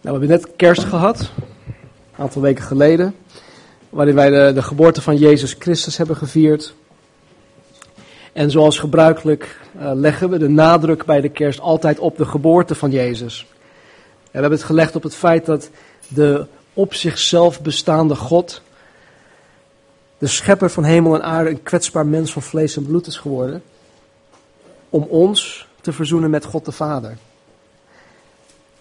Nou, we hebben net kerst gehad, een aantal weken geleden, waarin wij de, de geboorte van Jezus Christus hebben gevierd. En zoals gebruikelijk uh, leggen we de nadruk bij de kerst altijd op de geboorte van Jezus. En we hebben het gelegd op het feit dat de op zichzelf bestaande God, de schepper van hemel en aarde, een kwetsbaar mens van vlees en bloed is geworden, om ons te verzoenen met God de Vader.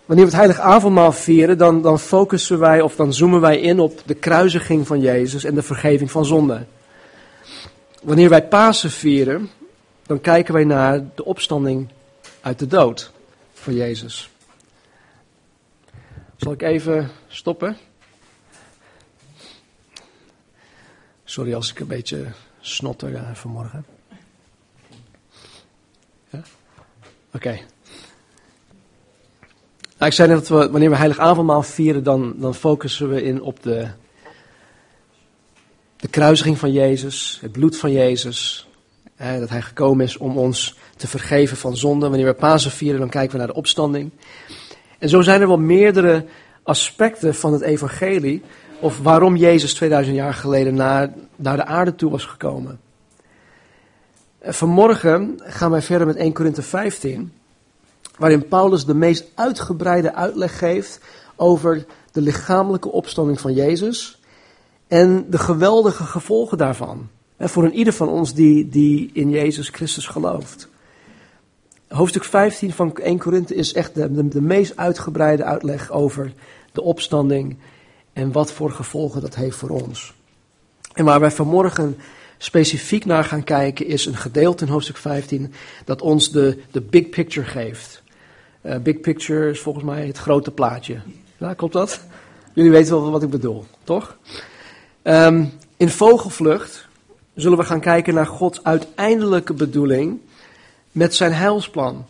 Wanneer we het heilige avondmaal vieren, dan, dan focussen wij of dan zoomen wij in op de kruisiging van Jezus en de vergeving van zonde. Wanneer wij Pasen vieren, dan kijken wij naar de opstanding uit de dood van Jezus. Zal ik even stoppen? Sorry als ik een beetje snotter vanmorgen. Ja? Oké. Nou, ik zei net dat we, wanneer we heilig avondmaal vieren, dan, dan focussen we in op de, de kruisiging van Jezus, het bloed van Jezus. Hè, dat hij gekomen is om ons te vergeven van zonde. Wanneer we Pasen vieren, dan kijken we naar de opstanding. En zo zijn er wel meerdere aspecten van het evangelie, of waarom Jezus 2000 jaar geleden naar, naar de aarde toe was gekomen. Vanmorgen gaan wij verder met 1 Korinthe 15 waarin Paulus de meest uitgebreide uitleg geeft over de lichamelijke opstanding van Jezus en de geweldige gevolgen daarvan. voor een ieder van ons die, die in Jezus Christus gelooft. Hoofdstuk 15 van 1 Korinthe is echt de, de, de meest uitgebreide uitleg over de opstanding en wat voor gevolgen dat heeft voor ons. En waar wij vanmorgen specifiek naar gaan kijken is een gedeelte in hoofdstuk 15 dat ons de, de big picture geeft. Uh, big picture is volgens mij het grote plaatje. Ja, klopt dat? Jullie weten wel wat ik bedoel, toch? Um, in vogelvlucht zullen we gaan kijken naar Gods uiteindelijke bedoeling met zijn heilsplan.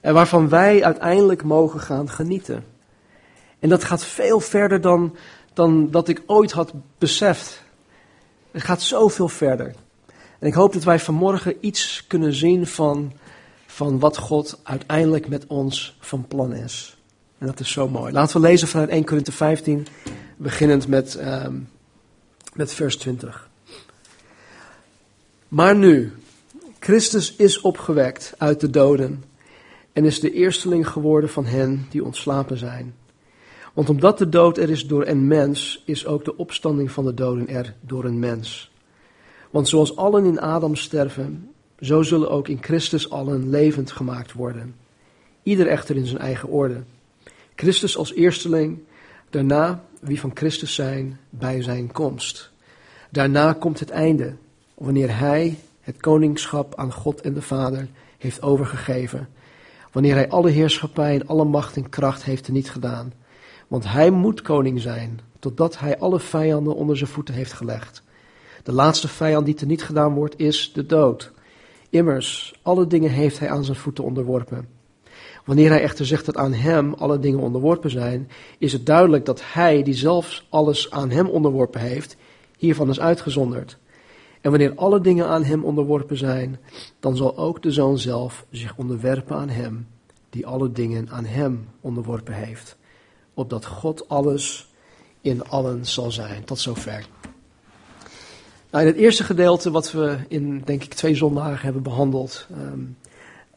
En waarvan wij uiteindelijk mogen gaan genieten. En dat gaat veel verder dan, dan dat ik ooit had beseft. Het gaat zoveel verder. En ik hoop dat wij vanmorgen iets kunnen zien van van wat God uiteindelijk met ons van plan is. En dat is zo mooi. Laten we lezen vanuit 1 Korinthe 15, beginnend met, um, met vers 20. Maar nu, Christus is opgewekt uit de doden en is de eersteling geworden van hen die ontslapen zijn. Want omdat de dood er is door een mens, is ook de opstanding van de doden er door een mens. Want zoals allen in Adam sterven, zo zullen ook in Christus allen levend gemaakt worden. Ieder echter in zijn eigen orde. Christus als eersteling, daarna wie van Christus zijn bij zijn komst. Daarna komt het einde, wanneer hij het koningschap aan God en de Vader heeft overgegeven. Wanneer hij alle heerschappij en alle macht en kracht heeft niet gedaan. Want hij moet koning zijn, totdat hij alle vijanden onder zijn voeten heeft gelegd. De laatste vijand die niet gedaan wordt, is de dood. Immers, alle dingen heeft hij aan zijn voeten onderworpen. Wanneer hij echter zegt dat aan hem alle dingen onderworpen zijn, is het duidelijk dat hij, die zelfs alles aan hem onderworpen heeft, hiervan is uitgezonderd. En wanneer alle dingen aan hem onderworpen zijn, dan zal ook de zoon zelf zich onderwerpen aan hem, die alle dingen aan hem onderworpen heeft, opdat God alles in allen zal zijn. Tot zover. Nou, in het eerste gedeelte, wat we in, denk ik, twee zondagen hebben behandeld, um,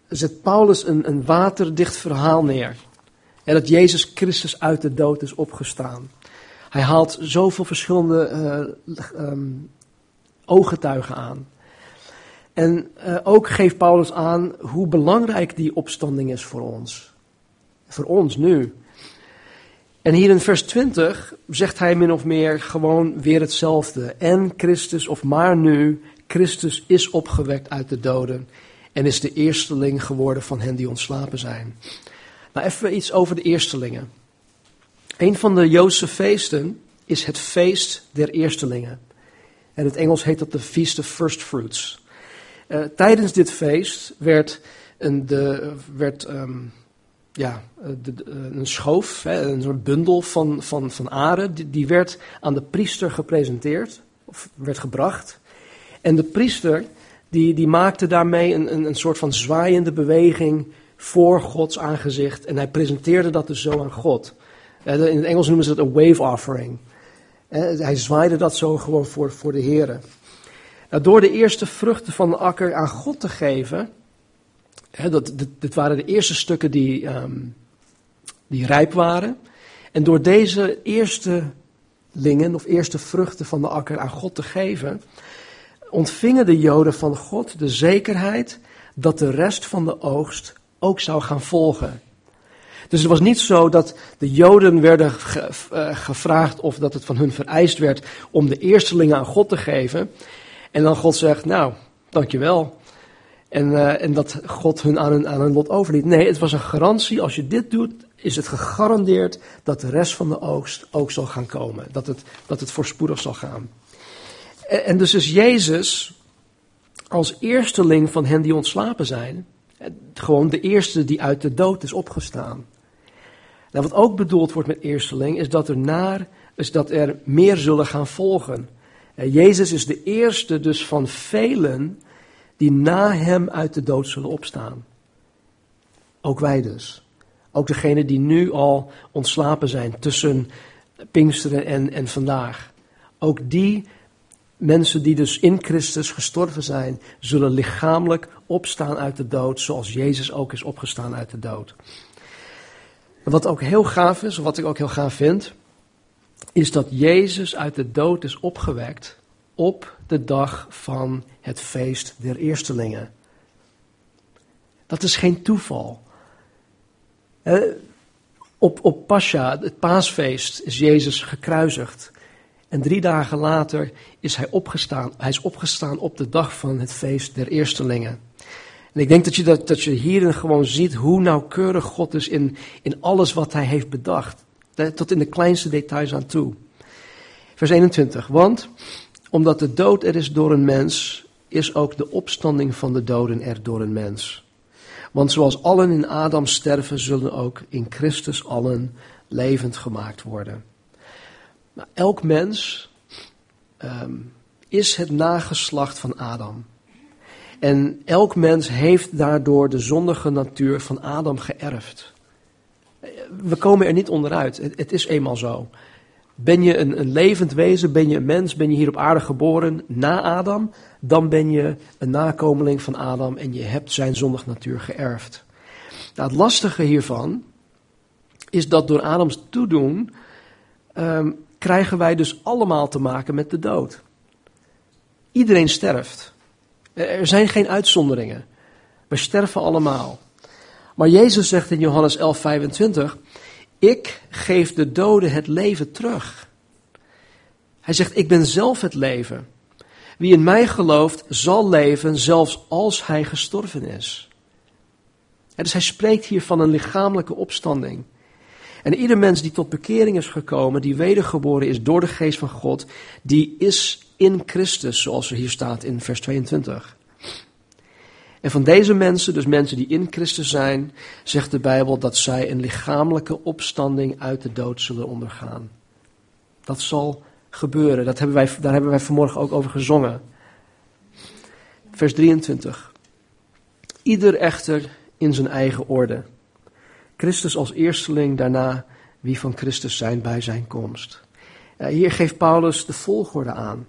zet Paulus een, een waterdicht verhaal neer. En dat Jezus Christus uit de dood is opgestaan. Hij haalt zoveel verschillende uh, ooggetuigen aan. En uh, ook geeft Paulus aan hoe belangrijk die opstanding is voor ons. Voor ons nu. En hier in vers 20 zegt hij min of meer gewoon weer hetzelfde. En Christus, of maar nu, Christus is opgewekt uit de doden en is de eersteling geworden van hen die ontslapen zijn. Nou, even iets over de eerstelingen. Een van de Joodse feesten is het feest der eerstelingen. En in het Engels heet dat de Feast of First Fruits. Uh, tijdens dit feest werd, een, de, werd um, ja, eh, eh, een schoof, hè, een soort bundel van, van, van aren, die, werd aan de priester gepresenteerd, of werd gebracht. En de priester, die, die maakte daarmee een, een, een soort van zwaaiende beweging voor Gods aangezicht. En hij presenteerde dat dus zo aan God. In het Engels noemen ze het een wave offering. Hij zwaaide dat zo gewoon voor, voor de heren. Nou, door de eerste vruchten van de akker aan God te geven, dat, dit, dit, waren de eerste stukken die, um, die rijp waren. En door deze eerste lingen of eerste vruchten van de akker aan God te geven, ontvingen de Joden van God de zekerheid dat de rest van de oogst ook zou gaan volgen. Dus het was niet zo dat de Joden werden eh, gevraagd of dat het van hun vereist werd om de eerstelingen aan God te geven. En dan God zegt, nou, dankjewel. En, uh, en dat God hun aan, hun lot overliet. Nee, het was een garantie. Als je dit doet, is het gegarandeerd dat de rest van de oogst ook zal gaan komen. Dat het, dat het voorspoedig zal gaan. En, dus is Jezus als eersteling van hen die ontslapen zijn, gewoon de eerste die uit de dood is opgestaan. Nou, wat ook bedoeld wordt met eersteling, is dat er, is dat er meer zullen gaan volgen. Jezus is de eerste dus van velen die na hem uit de dood zullen opstaan. Ook wij dus. Ook degenen die nu al ontslapen zijn tussen Pinksteren en, en vandaag. Ook die mensen die dus in Christus gestorven zijn, zullen lichamelijk opstaan uit de dood, zoals Jezus ook is opgestaan uit de dood. Wat ook heel gaaf is, wat ik ook heel gaaf vind, is dat Jezus uit de dood is opgewekt op de dag van het feest der eerstelingen. Dat is geen toeval. op, op Pascha, het paasfeest, is Jezus gekruisigd. En drie dagen later is hij opgestaan. Hij is opgestaan op de dag van het feest der eerstelingen. En ik denk dat je, dat, dat je hierin gewoon ziet hoe nauwkeurig God is in, in alles wat hij heeft bedacht. Tot in de kleinste details aan toe. Vers 21. Want omdat de dood er is door een mens, is ook de opstanding van de doden er door een mens. Want zoals allen in Adam sterven, zullen ook in Christus allen levend gemaakt worden. Nou, elk mens um, is het nageslacht van Adam. En elk mens heeft daardoor de zondige natuur van Adam geërfd. We komen er niet onderuit. Het is eenmaal zo. Ben je een, levend wezen, ben je een mens, ben je hier op aarde geboren na Adam, dan ben je een nakomeling van Adam en je hebt zijn zondige natuur geërfd. Nou, het lastige hiervan is dat door Adams toedoen um, krijgen wij dus allemaal te maken met de dood. Iedereen sterft. Er zijn geen uitzonderingen. We sterven allemaal. Maar Jezus zegt in Johannes 11:25: Ik geef de doden het leven terug. Hij zegt: Ik ben zelf het leven. Wie in mij gelooft, zal leven, zelfs als hij gestorven is. dus hij spreekt hier van een lichamelijke opstanding. En ieder mens die tot bekering is gekomen, die wedergeboren is door de geest van God, die is in Christus, zoals er hier staat in vers 22. En van deze mensen, dus mensen die in Christus zijn, zegt de Bijbel dat zij een lichamelijke opstanding uit de dood zullen ondergaan. Dat zal gebeuren. Dat hebben wij, daar hebben wij vanmorgen ook over gezongen. Vers 23. Ieder echter in zijn eigen orde. Christus als eersteling, daarna wie van Christus zijn bij zijn komst. Hier geeft Paulus de volgorde aan.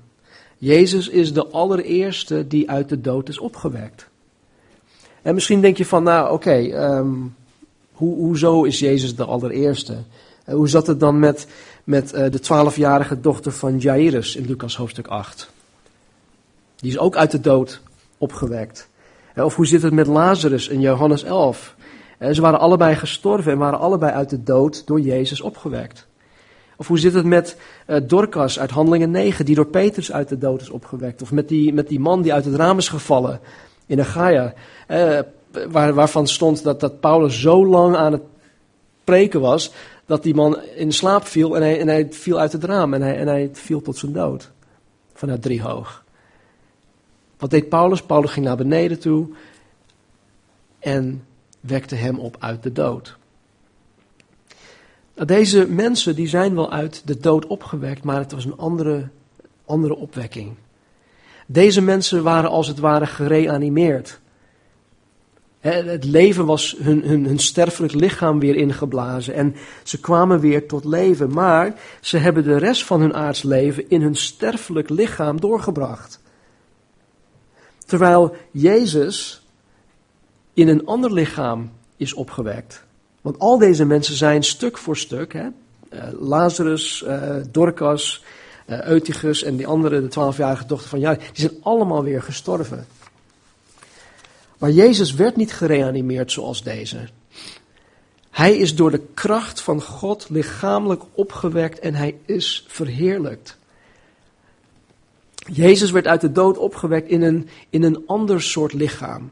Jezus is de allereerste die uit de dood is opgewekt. En misschien denk je van, nou oké, ehm, hoe, hoezo is Jezus de allereerste? Hoe zat het dan met, met uh, de twaalfjarige dochter van Jairus in Lucas hoofdstuk 8? Die is ook uit de dood opgewekt. Uh, of hoe zit het met Lazarus in Johannes 11? ze waren allebei gestorven en waren allebei uit de dood door Jezus opgewekt. Of hoe zit het met Dorcas uit Handelingen 9, die door Petrus uit de dood is opgewekt? Of met die, met die man die uit het raam is gevallen in Achaia, uh, waar, waarvan stond dat, dat Paulus zo lang aan het preken was, dat die man in slaap viel en hij, en hij viel uit het raam en hij, en hij viel tot zijn dood. Vanuit driehoog. Wat deed Paulus? Paulus ging naar beneden toe en wekte hem op uit de dood. Nou, deze mensen die zijn wel uit de dood opgewekt, maar het was een andere, andere opwekking. Deze mensen waren als het ware gereanimeerd. Het leven was hun, hun, hun sterfelijk lichaam weer ingeblazen en ze kwamen weer tot leven. Maar ze hebben de rest van hun aards leven in hun sterfelijk lichaam doorgebracht. Terwijl Jezus in een ander lichaam is opgewekt. Want al deze mensen zijn stuk voor stuk, hè? Uh, Lazarus, uh, Dorcas, uh, Eutychus en die andere, de twaalfjarige dochter van Jair, die zijn allemaal weer gestorven. Maar Jezus werd niet gereanimeerd zoals deze. Hij is door de kracht van God lichamelijk opgewekt en hij is verheerlijkt. Jezus werd uit de dood opgewekt in een, in een ander soort lichaam.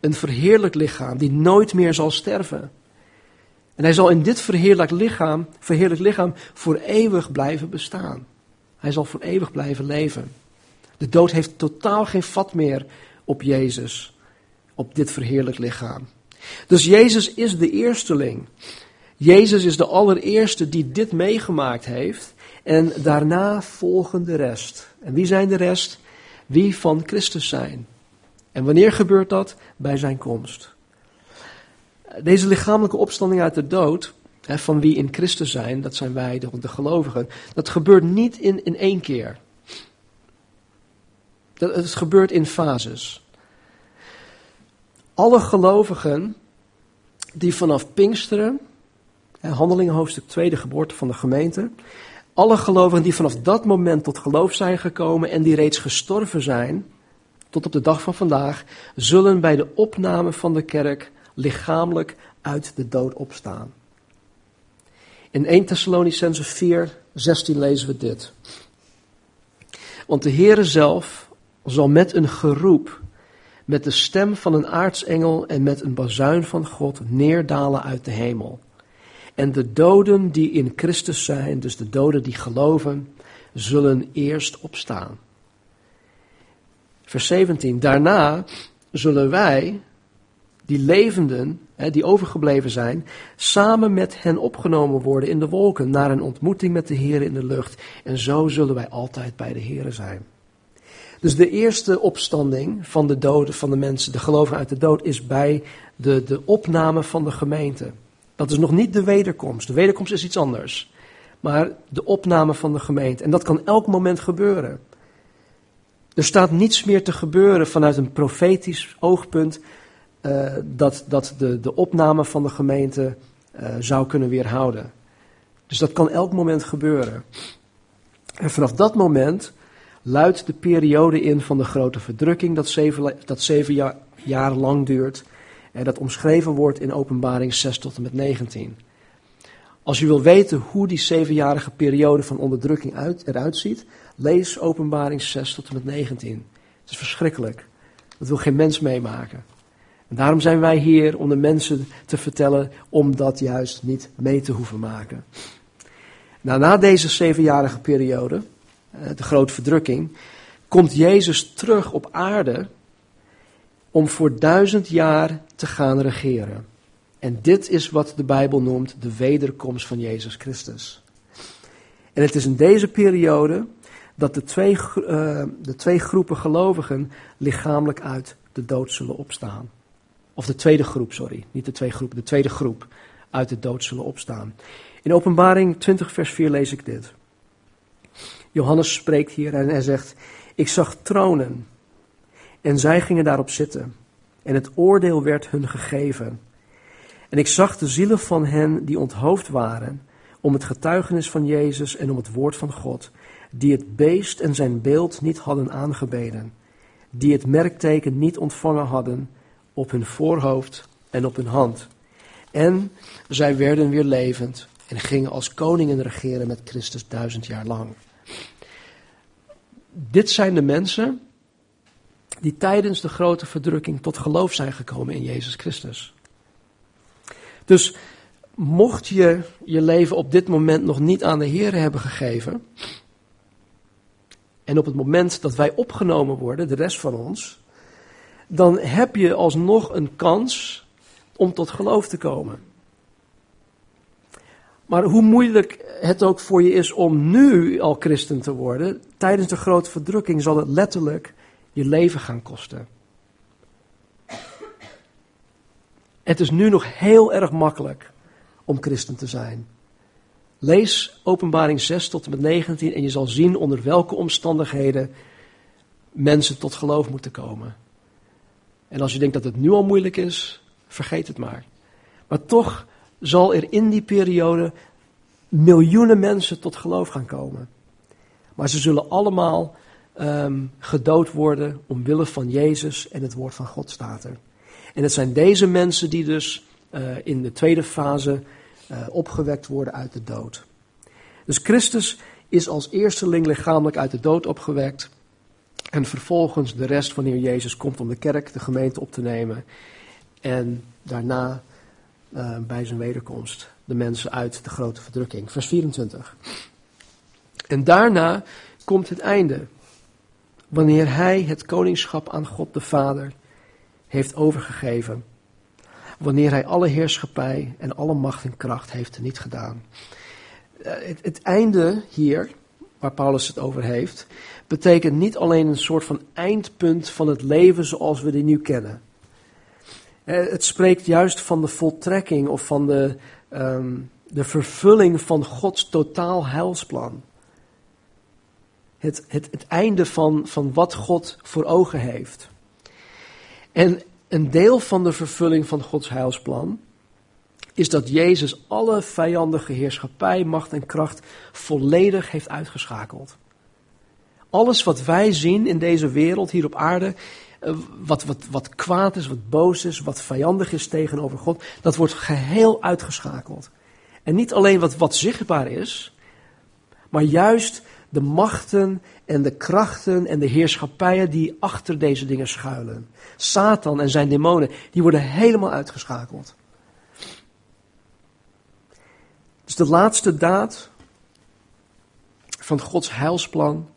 Een verheerlijk lichaam die nooit meer zal sterven. En hij zal in dit verheerlijk lichaam, verheerlijk lichaam voor eeuwig blijven bestaan. Hij zal voor eeuwig blijven leven. De dood heeft totaal geen vat meer op Jezus, op dit verheerlijk lichaam. Dus Jezus is de eersteling. Jezus is de allereerste die dit meegemaakt heeft. En daarna volgen de rest. En wie zijn de rest? Wie van Christus zijn. En wanneer gebeurt dat? Bij zijn komst. Deze lichamelijke opstanding uit de dood, van wie in Christus zijn, dat zijn wij, de, de gelovigen, dat gebeurt niet in, in één keer. Dat, het gebeurt in fases. Alle gelovigen die vanaf Pinksteren, handelingen hoofdstuk 2, de geboorte van de gemeente, alle gelovigen die vanaf dat moment tot geloof zijn gekomen en die reeds gestorven zijn, tot op de dag van vandaag, zullen bij de opname van de kerk lichamelijk uit de dood opstaan. In 1 Thessalonicense 4, 16 lezen we dit. Want de Heere zelf zal met een geroep, met de stem van een aartsengel en met een bazuin van God neerdalen uit de hemel. En de doden die in Christus zijn, dus de doden die geloven, zullen eerst opstaan. Vers 17. Daarna zullen wij, die levenden, die overgebleven zijn, samen met hen opgenomen worden in de wolken naar een ontmoeting met de Heer in de lucht. En zo zullen wij altijd bij de Heer zijn. Dus de eerste opstanding van de doden, van de mensen, de gelovigen uit de dood, is bij de, de opname van de gemeente. Dat is nog niet de wederkomst. De wederkomst is iets anders. Maar de opname van de gemeente. En dat kan elk moment gebeuren. Er staat niets meer te gebeuren vanuit een profetisch oogpunt uh, dat, dat de, de opname van de gemeente uh, zou kunnen weerhouden. Dus dat kan elk moment gebeuren. En vanaf dat moment luidt de periode in van de grote verdrukking dat zeven, dat zeven jaar, jaar lang duurt. En dat omschreven wordt in openbaring 6 tot en met 19. Als je wil weten hoe die zevenjarige periode van onderdrukking uit, eruit ziet, lees openbaring 6 tot en met 19. Het is verschrikkelijk. Dat wil geen mens meemaken. En daarom zijn wij hier om de mensen te vertellen om dat juist niet mee te hoeven maken. Nou, na deze zevenjarige periode, eh, de grote verdrukking, komt Jezus terug op aarde om voor duizend jaar te gaan regeren. En dit is wat de Bijbel noemt de wederkomst van Jezus Christus. En het is in deze periode dat de twee, uh, de twee groepen gelovigen lichamelijk uit de dood zullen opstaan. Of de tweede groep, sorry, niet de twee groepen, de tweede groep uit de dood zullen opstaan. In Openbaring 20, vers 4 lees ik dit. Johannes spreekt hier en hij zegt: Ik zag tronen en zij gingen daarop zitten. En het oordeel werd hun gegeven. En ik zag de zielen van hen die onthoofd waren om het getuigenis van Jezus en om het woord van God, die het beest en zijn beeld niet hadden aangebeden, die het merkteken niet ontvangen hadden op hun voorhoofd en op hun hand. En zij werden weer levend en gingen als koningen regeren met Christus duizend jaar lang. Dit zijn de mensen die tijdens de grote verdrukking tot geloof zijn gekomen in Jezus Christus. Dus mocht je je leven op dit moment nog niet aan de Heer hebben gegeven, en op het moment dat wij opgenomen worden, de rest van ons, dan heb je alsnog een kans om tot geloof te komen. Maar hoe moeilijk het ook voor je is om nu al christen te worden, tijdens de grote verdrukking zal het letterlijk je leven gaan kosten. Het is nu nog heel erg makkelijk om christen te zijn. Lees Openbaring 6 tot en met 19 en je zal zien onder welke omstandigheden mensen tot geloof moeten komen. En als je denkt dat het nu al moeilijk is, vergeet het maar. Maar toch zal er in die periode miljoenen mensen tot geloof gaan komen. Maar ze zullen allemaal um, gedood worden omwille van Jezus en het woord van God staat er. En het zijn deze mensen die dus uh, in de tweede fase uh, opgewekt worden uit de dood. Dus Christus is als eersteling lichamelijk uit de dood opgewekt. En vervolgens de rest wanneer Jezus komt om de kerk, de gemeente op te nemen. En daarna uh, bij zijn wederkomst de mensen uit de grote verdrukking. Vers 24. En daarna komt het einde. Wanneer hij het koningschap aan God de Vader heeft overgegeven. Wanneer hij alle heerschappij en alle macht en kracht heeft niet gedaan. Eh, het, het einde hier, waar Paulus het over heeft, betekent niet alleen een soort van eindpunt van het leven zoals we die nu kennen. Eh, het spreekt juist van de voltrekking of van de, um, de vervulling van Gods totaal heilsplan. Het, het, het einde van, van wat God voor ogen heeft. En een deel van de vervulling van Gods heilsplan is dat Jezus alle vijandige heerschappij, macht en kracht volledig heeft uitgeschakeld. Alles wat wij zien in deze wereld hier op aarde, eh, wat, wat, wat kwaad is, wat boos is, wat vijandig is tegenover God, dat wordt geheel uitgeschakeld. En niet alleen wat, wat zichtbaar is, maar juist de machten en de krachten en de heerschappijen die achter deze dingen schuilen. Satan en zijn demonen, die worden helemaal uitgeschakeld. Dus de laatste daad van Gods heilsplan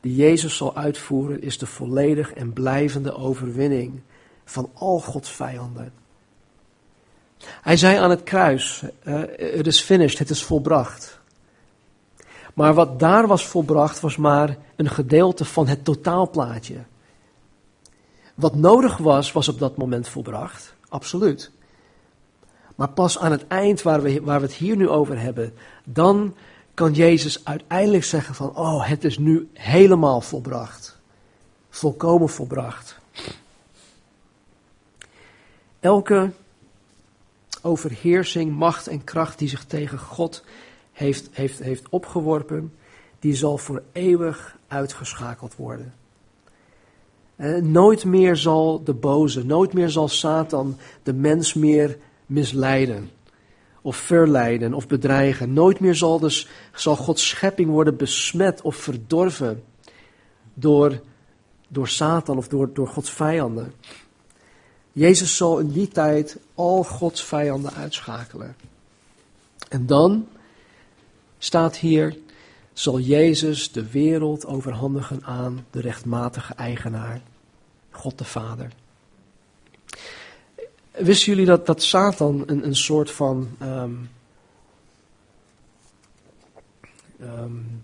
die Jezus zal uitvoeren, is de volledig en blijvende overwinning van al Gods vijanden. Hij zei aan het kruis, het is finished, het is volbracht. Maar wat daar was volbracht was maar een gedeelte van het totaalplaatje. Wat nodig was, was op dat moment volbracht, absoluut. Maar pas aan het eind, waar we, waar we het hier nu over hebben, dan kan Jezus uiteindelijk zeggen van, oh, het is nu helemaal volbracht. Volkomen volbracht. Elke overheersing, macht en kracht die zich tegen God heeft, heeft, heeft opgeworpen, die zal voor eeuwig uitgeschakeld worden. En nooit meer zal de boze, nooit meer zal Satan de mens meer misleiden of verleiden of bedreigen. Nooit meer zal, dus, zal Gods schepping worden besmet of verdorven door, door Satan of door, door Gods vijanden. Jezus zal in die tijd al Gods vijanden uitschakelen. En dan staat hier, zal Jezus de wereld overhandigen aan de rechtmatige eigenaar, God de Vader. Wisten jullie dat, dat Satan een, een soort van. Um, um,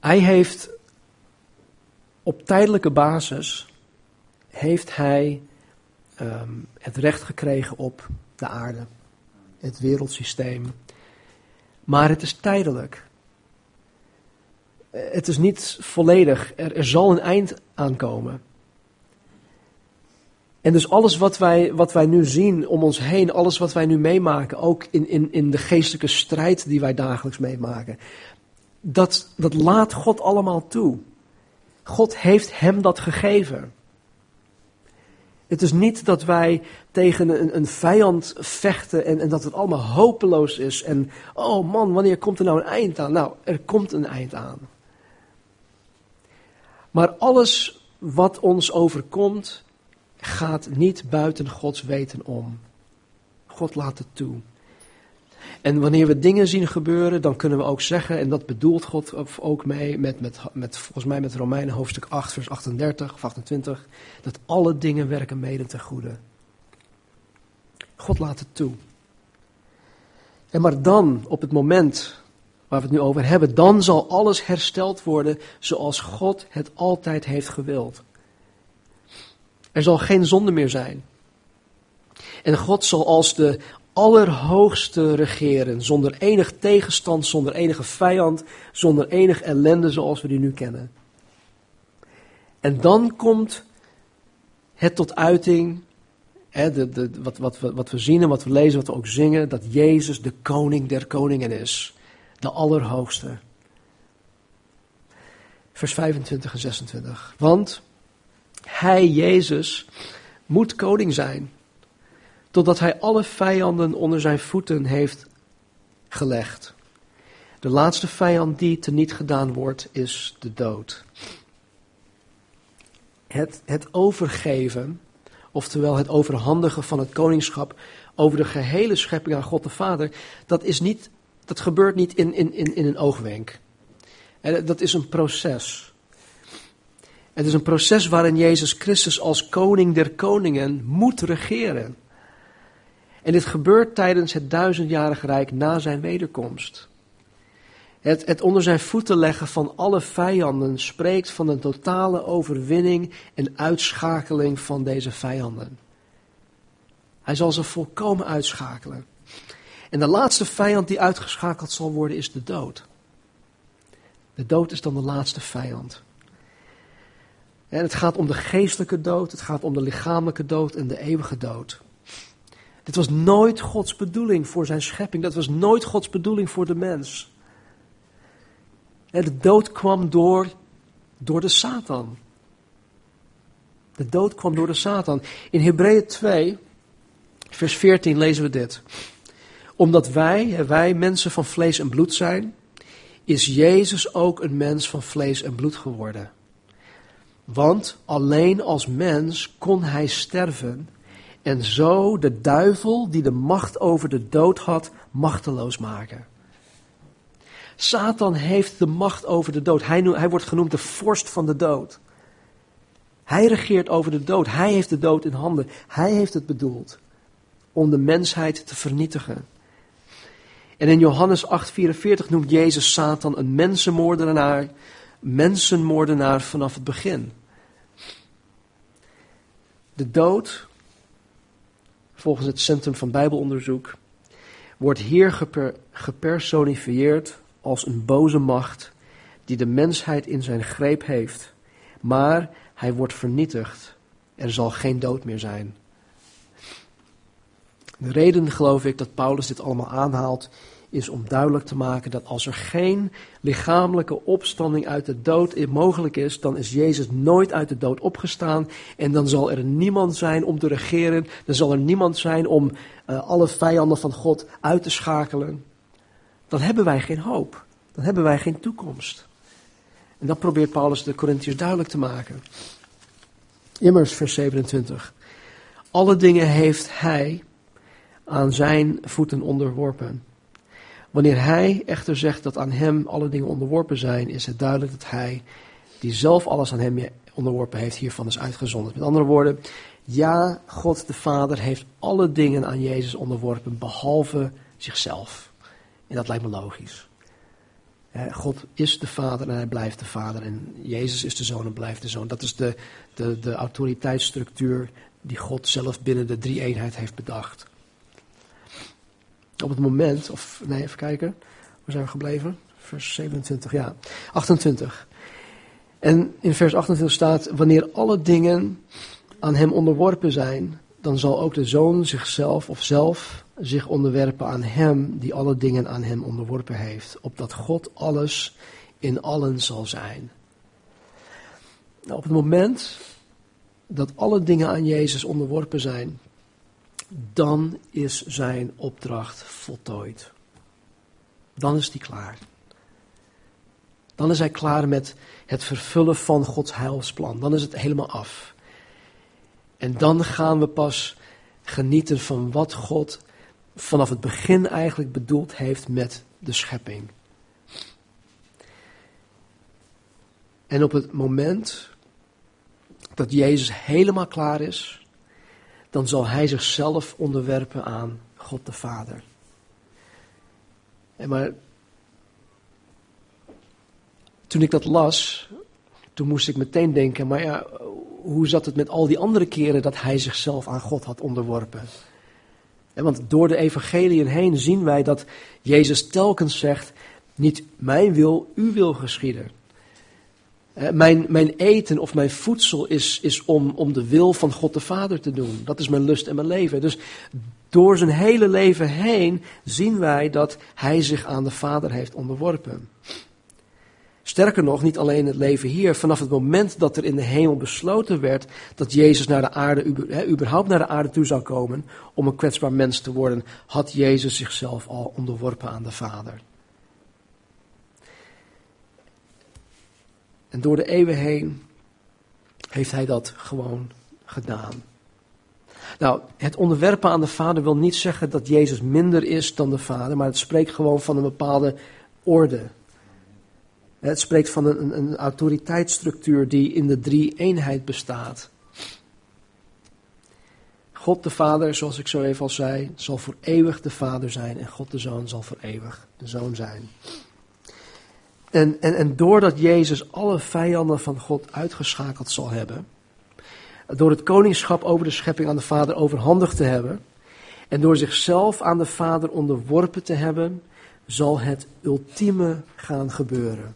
hij heeft op tijdelijke basis heeft hij um, het recht gekregen op de aarde, het wereldsysteem. Maar het is tijdelijk. Het is niet volledig. Er, er zal een eind aankomen. En dus alles wat wij, wat wij nu zien om ons heen, alles wat wij nu meemaken, ook in, in, in de geestelijke strijd die wij dagelijks meemaken, dat, dat laat God allemaal toe. God heeft hem dat gegeven. Het is niet dat wij tegen een, een vijand vechten en, en dat het allemaal hopeloos is. En oh man, wanneer komt er nou een eind aan? Nou, er komt een eind aan. Maar alles wat ons overkomt, gaat niet buiten Gods weten om. God laat het toe. En wanneer we dingen zien gebeuren, dan kunnen we ook zeggen, en dat bedoelt God ook mee, met, met, met, volgens mij met Romeinen hoofdstuk 8, vers 38 of 28, dat alle dingen werken mede ten goede. God laat het toe. En maar dan, op het moment waar we het nu over hebben, dan zal alles hersteld worden zoals God het altijd heeft gewild. Er zal geen zonde meer zijn. En God zal als de Allerhoogste regeren, zonder enig tegenstand, zonder enige vijand, zonder enig ellende zoals we die nu kennen. En dan komt het tot uiting, hè, wat, wat, wat we zien en wat we lezen, wat we ook zingen, dat Jezus de koning der koningen is, de Allerhoogste. Vers 25 en 26. Want hij, Jezus, moet koning zijn totdat hij alle vijanden onder zijn voeten heeft gelegd. De laatste vijand die teniet gedaan wordt, is de dood. Het, het overgeven, oftewel het overhandigen van het koningschap over de gehele schepping aan God de Vader, dat, is niet, dat gebeurt niet in, in, in, in een oogwenk. Dat is een proces. Het is een proces waarin Jezus Christus als koning der koningen moet regeren. En dit gebeurt tijdens het duizendjarige rijk na zijn wederkomst. Het, het onder zijn voeten leggen van alle vijanden spreekt van een totale overwinning en uitschakeling van deze vijanden. Hij zal ze volkomen uitschakelen. En de laatste vijand die uitgeschakeld zal worden is de dood. De dood is dan de laatste vijand. En het gaat om de geestelijke dood, het gaat om de lichamelijke dood en de eeuwige dood. Dit was nooit Gods bedoeling voor zijn schepping. Dat was nooit Gods bedoeling voor de mens. En de dood kwam door, door de Satan. De dood kwam door de Satan. In Hebreeën 2, vers 14 lezen we dit. Omdat wij, wij mensen van vlees en bloed zijn, is Jezus ook een mens van vlees en bloed geworden. Want alleen als mens kon hij sterven en zo de duivel die de macht over de dood had, machteloos maken. Satan heeft de macht over de dood. Hij, hij wordt genoemd de vorst van de dood. Hij regeert over de dood. Hij heeft de dood in handen. Hij heeft het bedoeld om de mensheid te vernietigen. En in Johannes 8:44 noemt Jezus Satan een mensenmoordenaar, mensenmoordenaar vanaf het begin. De dood volgens het Centrum van Bijbelonderzoek, wordt hier geper, gepersonifieerd als een boze macht die de mensheid in zijn greep heeft. Maar hij wordt vernietigd. Er zal geen dood meer zijn. De reden, geloof ik, dat Paulus dit allemaal aanhaalt, is om duidelijk te maken dat als er geen lichamelijke opstanding uit de dood mogelijk is, dan is Jezus nooit uit de dood opgestaan en dan zal er niemand zijn om te regeren, dan zal er niemand zijn om uh, alle vijanden van God uit te schakelen. Dan hebben wij geen hoop, dan hebben wij geen toekomst. En dat probeert Paulus de Corinthiërs duidelijk te maken. Immers, vers 27. Alle dingen heeft hij aan zijn voeten onderworpen. Wanneer hij echter zegt dat aan hem alle dingen onderworpen zijn, is het duidelijk dat hij, die zelf alles aan hem onderworpen heeft, hiervan is uitgezonderd. Met andere woorden, ja, God de Vader heeft alle dingen aan Jezus onderworpen, behalve zichzelf. En dat lijkt me logisch. God is de Vader en hij blijft de Vader. En Jezus is de Zoon en blijft de Zoon. Dat is de, de, de autoriteitsstructuur die God zelf binnen de drie-eenheid heeft bedacht. Op het moment, of nee, even kijken. Waar zijn we gebleven? Vers 27, ja. 28. En in vers 28 staat: Wanneer alle dingen aan hem onderworpen zijn, dan zal ook de zoon zichzelf of zelf zich onderwerpen aan hem die alle dingen aan hem onderworpen heeft, opdat God alles in allen zal zijn. Nou, op het moment dat alle dingen aan Jezus onderworpen zijn, dan is zijn opdracht voltooid. Dan is die klaar. Dan is hij klaar met het vervullen van Gods heilsplan. Dan is het helemaal af. En dan gaan we pas genieten van wat God vanaf het begin eigenlijk bedoeld heeft met de schepping. En op het moment dat Jezus helemaal klaar is, dan zal hij zichzelf onderwerpen aan God de Vader. En maar toen ik dat las, toen moest ik meteen denken, maar ja, hoe zat het met al die andere keren dat hij zichzelf aan God had onderworpen? Want door de evangeliën heen zien wij dat Jezus telkens zegt, niet mijn wil, uw wil geschieden. Mijn, mijn eten of mijn voedsel is, is om, om de wil van God de Vader te doen. Dat is mijn lust en mijn leven. Dus door zijn hele leven heen zien wij dat hij zich aan de Vader heeft onderworpen. Sterker nog, niet alleen het leven hier, vanaf het moment dat er in de hemel besloten werd dat Jezus naar de aarde, überhaupt naar de aarde toe zou komen om een kwetsbaar mens te worden, had Jezus zichzelf al onderworpen aan de Vader. En door de eeuwen heen heeft hij dat gewoon gedaan. Nou, het onderwerpen aan de Vader wil niet zeggen dat Jezus minder is dan de Vader, maar het spreekt gewoon van een bepaalde orde. Het spreekt van een, een autoriteitsstructuur die in de drie eenheid bestaat. God de Vader, zoals ik zo even al zei, zal voor eeuwig de Vader zijn en God de Zoon zal voor eeuwig de Zoon zijn. En, en, en doordat Jezus alle vijanden van God uitgeschakeld zal hebben, door het koningschap over de schepping aan de Vader overhandigd te hebben, en door zichzelf aan de Vader onderworpen te hebben, zal het ultieme gaan gebeuren.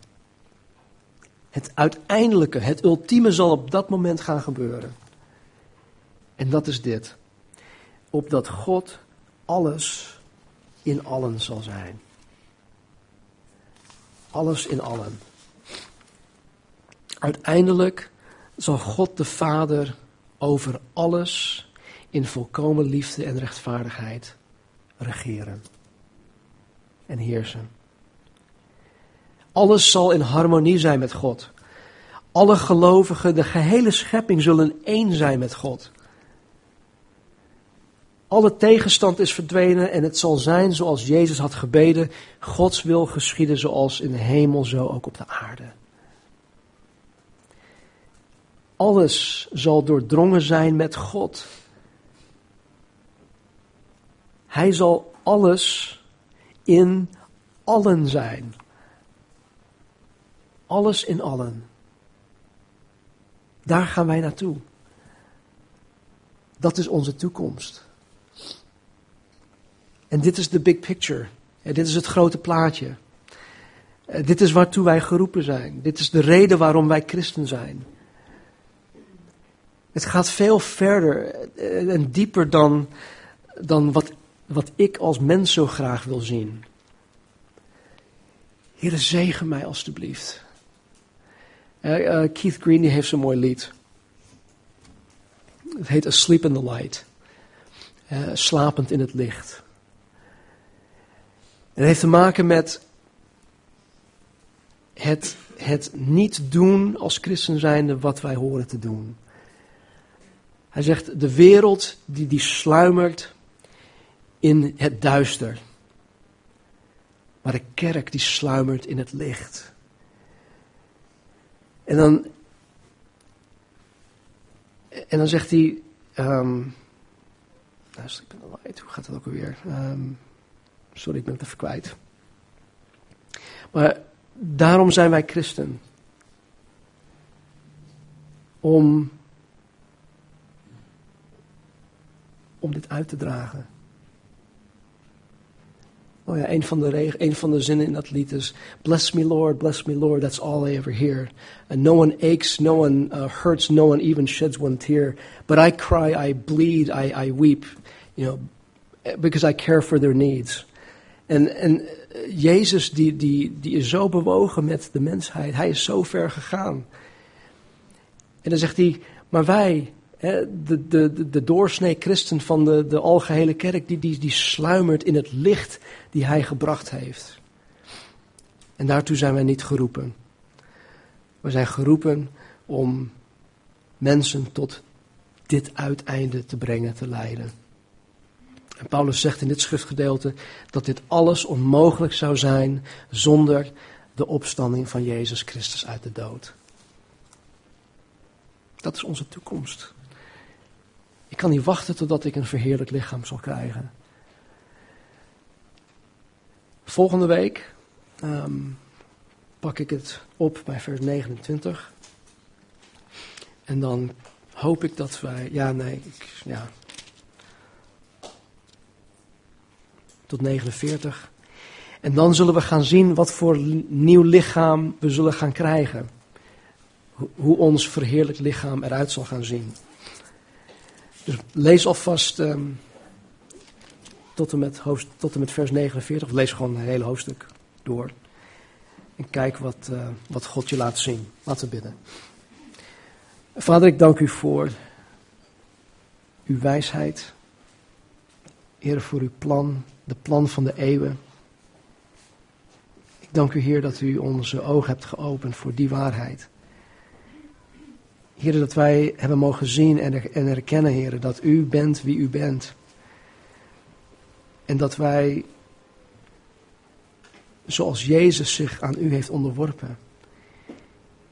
Het uiteindelijke, het ultieme zal op dat moment gaan gebeuren. En dat is dit. Opdat God alles in allen zal zijn. Alles in allen. Uiteindelijk zal God de Vader over alles in volkomen liefde en rechtvaardigheid regeren en heersen. Alles zal in harmonie zijn met God. Alle gelovigen, de gehele schepping zullen één zijn met God. Alle tegenstand is verdwenen en het zal zijn zoals Jezus had gebeden. Gods wil geschieden zoals in de hemel, zo ook op de aarde. Alles zal doordrongen zijn met God. Hij zal alles in allen zijn. Alles in allen. Daar gaan wij naartoe. Dat is onze toekomst. En dit is de big picture. En dit is het grote plaatje. En dit is waartoe wij geroepen zijn. Dit is de reden waarom wij christen zijn. Het gaat veel verder en dieper dan, dan wat, wat ik als mens zo graag wil zien. Heer, zegen mij alstublieft. Uh, Keith Green heeft zo'n mooi lied. Het heet Asleep in the Light. Slapend in het licht. Het heeft te maken met het, het niet doen als christen zijnde wat wij horen te doen. Hij zegt, de wereld die, die sluimert in het duister. Maar de kerk die sluimert in het licht. En dan, en dan zegt hij, um, hoe gaat dat ook alweer? Um, sorry, ik ben het even kwijt. Maar daarom zijn wij christen. Om, om dit uit te dragen. Oh ja, een van, de een van de zinnen in dat lied is: Bless me, Lord, bless me, Lord, that's all I ever hear. And no one aches, no one uh, hurts, no one even sheds one tear. But I cry, I bleed, I, I weep, you know, because I care for their needs. En, en Jezus, die, die, die is zo bewogen met de mensheid, hij is zo ver gegaan. En dan zegt hij: Maar wij, de, de, de doorsnee christen van de, de algehele kerk, die, die, die sluimert in het licht die hij gebracht heeft. En daartoe zijn wij niet geroepen. We zijn geroepen om mensen tot dit uiteinde te brengen, te leiden. En Paulus zegt in dit schriftgedeelte dat dit alles onmogelijk zou zijn zonder de opstanding van Jezus Christus uit de dood. Dat is onze toekomst. Ik kan niet wachten totdat ik een verheerlijk lichaam zal krijgen. Volgende week um, pak ik het op bij vers 29. En dan hoop ik dat wij. Ja, nee. Ik, ja. Tot 49. En dan zullen we gaan zien wat voor nieuw lichaam we zullen gaan krijgen. Hoe ons verheerlijk lichaam eruit zal gaan zien. Dus lees alvast um, tot, en met hoofd, tot en met vers 49. Of lees gewoon het hele hoofdstuk door. En kijk wat, uh, wat God je laat zien. Laten we bidden. Vader, ik dank u voor uw wijsheid. Heer, voor uw plan, de plan van de eeuwen. Ik dank u, Heer, dat u onze ogen hebt geopend voor die waarheid. Heer, dat wij hebben mogen zien en, en erkennen, Heer, dat u bent wie u bent. En dat wij, zoals Jezus zich aan u heeft onderworpen,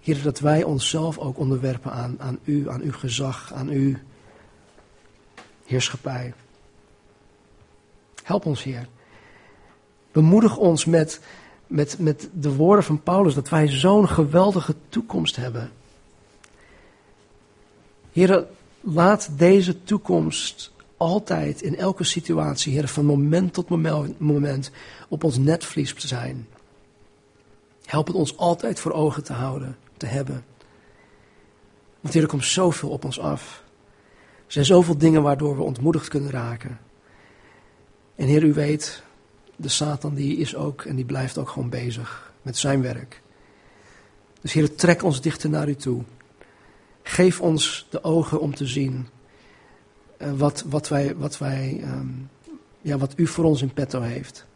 Heer, dat wij onszelf ook onderwerpen aan, aan u, aan uw gezag, aan uw heerschappij. Help ons, Heer. Bemoedig ons met, met, met de woorden van Paulus dat wij zo'n geweldige toekomst hebben. Heer, laat deze toekomst altijd in elke situatie, Heer, van moment tot moment op ons netvlies zijn. Help het ons altijd voor ogen te houden, te hebben. Want Heer, er komt zoveel op ons af. Er zijn zoveel dingen waardoor we ontmoedigd kunnen raken. En Heer, u weet, de Satan die is ook en die blijft ook gewoon bezig met zijn werk. Dus Heer, trek ons dichter naar u toe. Geef ons de ogen om te zien uh, wat, wat, wij, wat, wij, um, ja, wat u voor ons in petto heeft.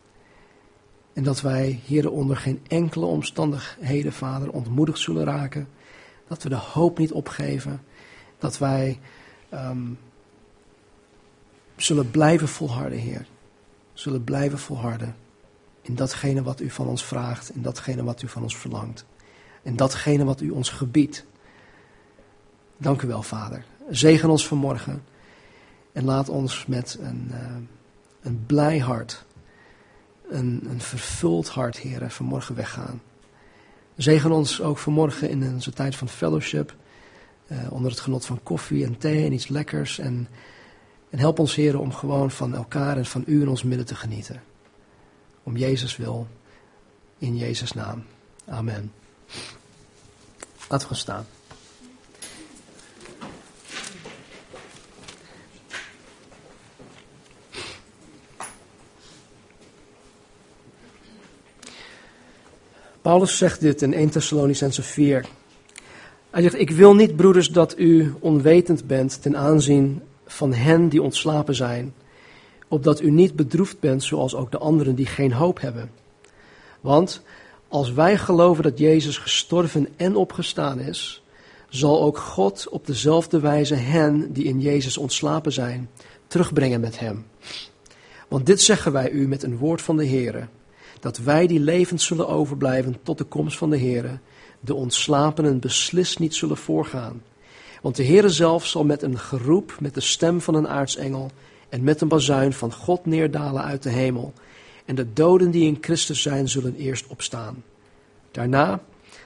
En dat wij, Heer, onder geen enkele omstandigheden, Vader, ontmoedigd zullen raken. Dat we de hoop niet opgeven. Dat wij um, zullen blijven volharden, Heer. Zullen blijven volharden in datgene wat u van ons vraagt, in datgene wat u van ons verlangt. En datgene wat u ons gebiedt. Dank u wel, Vader. Zegen ons vanmorgen. En laat ons met een, uh, een blij hart, een, een vervuld hart, heren, vanmorgen weggaan. Zegen ons ook vanmorgen in onze tijd van fellowship. Uh, onder het genot van koffie en thee en iets lekkers. En, en help ons, heren, om gewoon van elkaar en van u in ons midden te genieten. Om Jezus wil. In Jezus' naam. Amen. Laten we gaan staan. Paulus zegt dit in 1 Thessalonicense 4. Hij zegt, ik wil niet, broeders, dat u onwetend bent ten aanzien van hen die ontslapen zijn, opdat u niet bedroefd bent zoals ook de anderen die geen hoop hebben. Want als wij geloven dat Jezus gestorven en opgestaan is, zal ook God op dezelfde wijze hen die in Jezus ontslapen zijn, terugbrengen met hem. Want dit zeggen wij u met een woord van de Heere dat wij die levend zullen overblijven tot de komst van de Heer, de ontslapenen beslist niet zullen voorgaan. Want de Heere zelf zal met een geroep, met de stem van een aartsengel en met een bazuin van God neerdalen uit de hemel. En de doden die in Christus zijn, zullen eerst opstaan. Daarna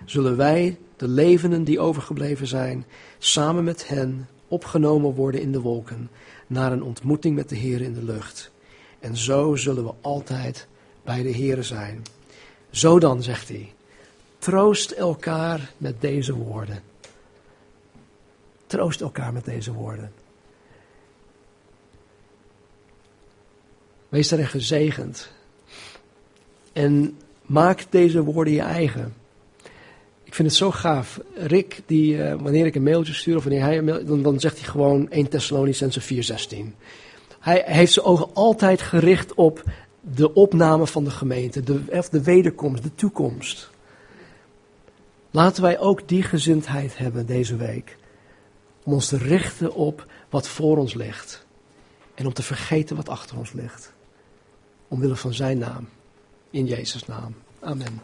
zullen wij, de levenden die overgebleven zijn, samen met hen opgenomen worden in de wolken, naar een ontmoeting met de Heer in de lucht. En zo zullen we altijd bij de Heer zijn. Zo dan, zegt hij, troost elkaar met deze woorden. Troost elkaar met deze woorden. Wees daarin gezegend. En maak deze woorden je eigen. Ik vind het zo gaaf. Rick, die, uh, wanneer ik een mailtje stuur, of wanneer hij dan, dan zegt hij gewoon 1 Thessalonicense 4:16. Hij heeft zijn ogen altijd gericht op de opname van de gemeente, de, of de wederkomst, de toekomst. Laten wij ook die gezindheid hebben deze week. Om ons te richten op wat voor ons ligt. En om te vergeten wat achter ons ligt. Omwille van zijn naam. In Jezus' naam. Amen.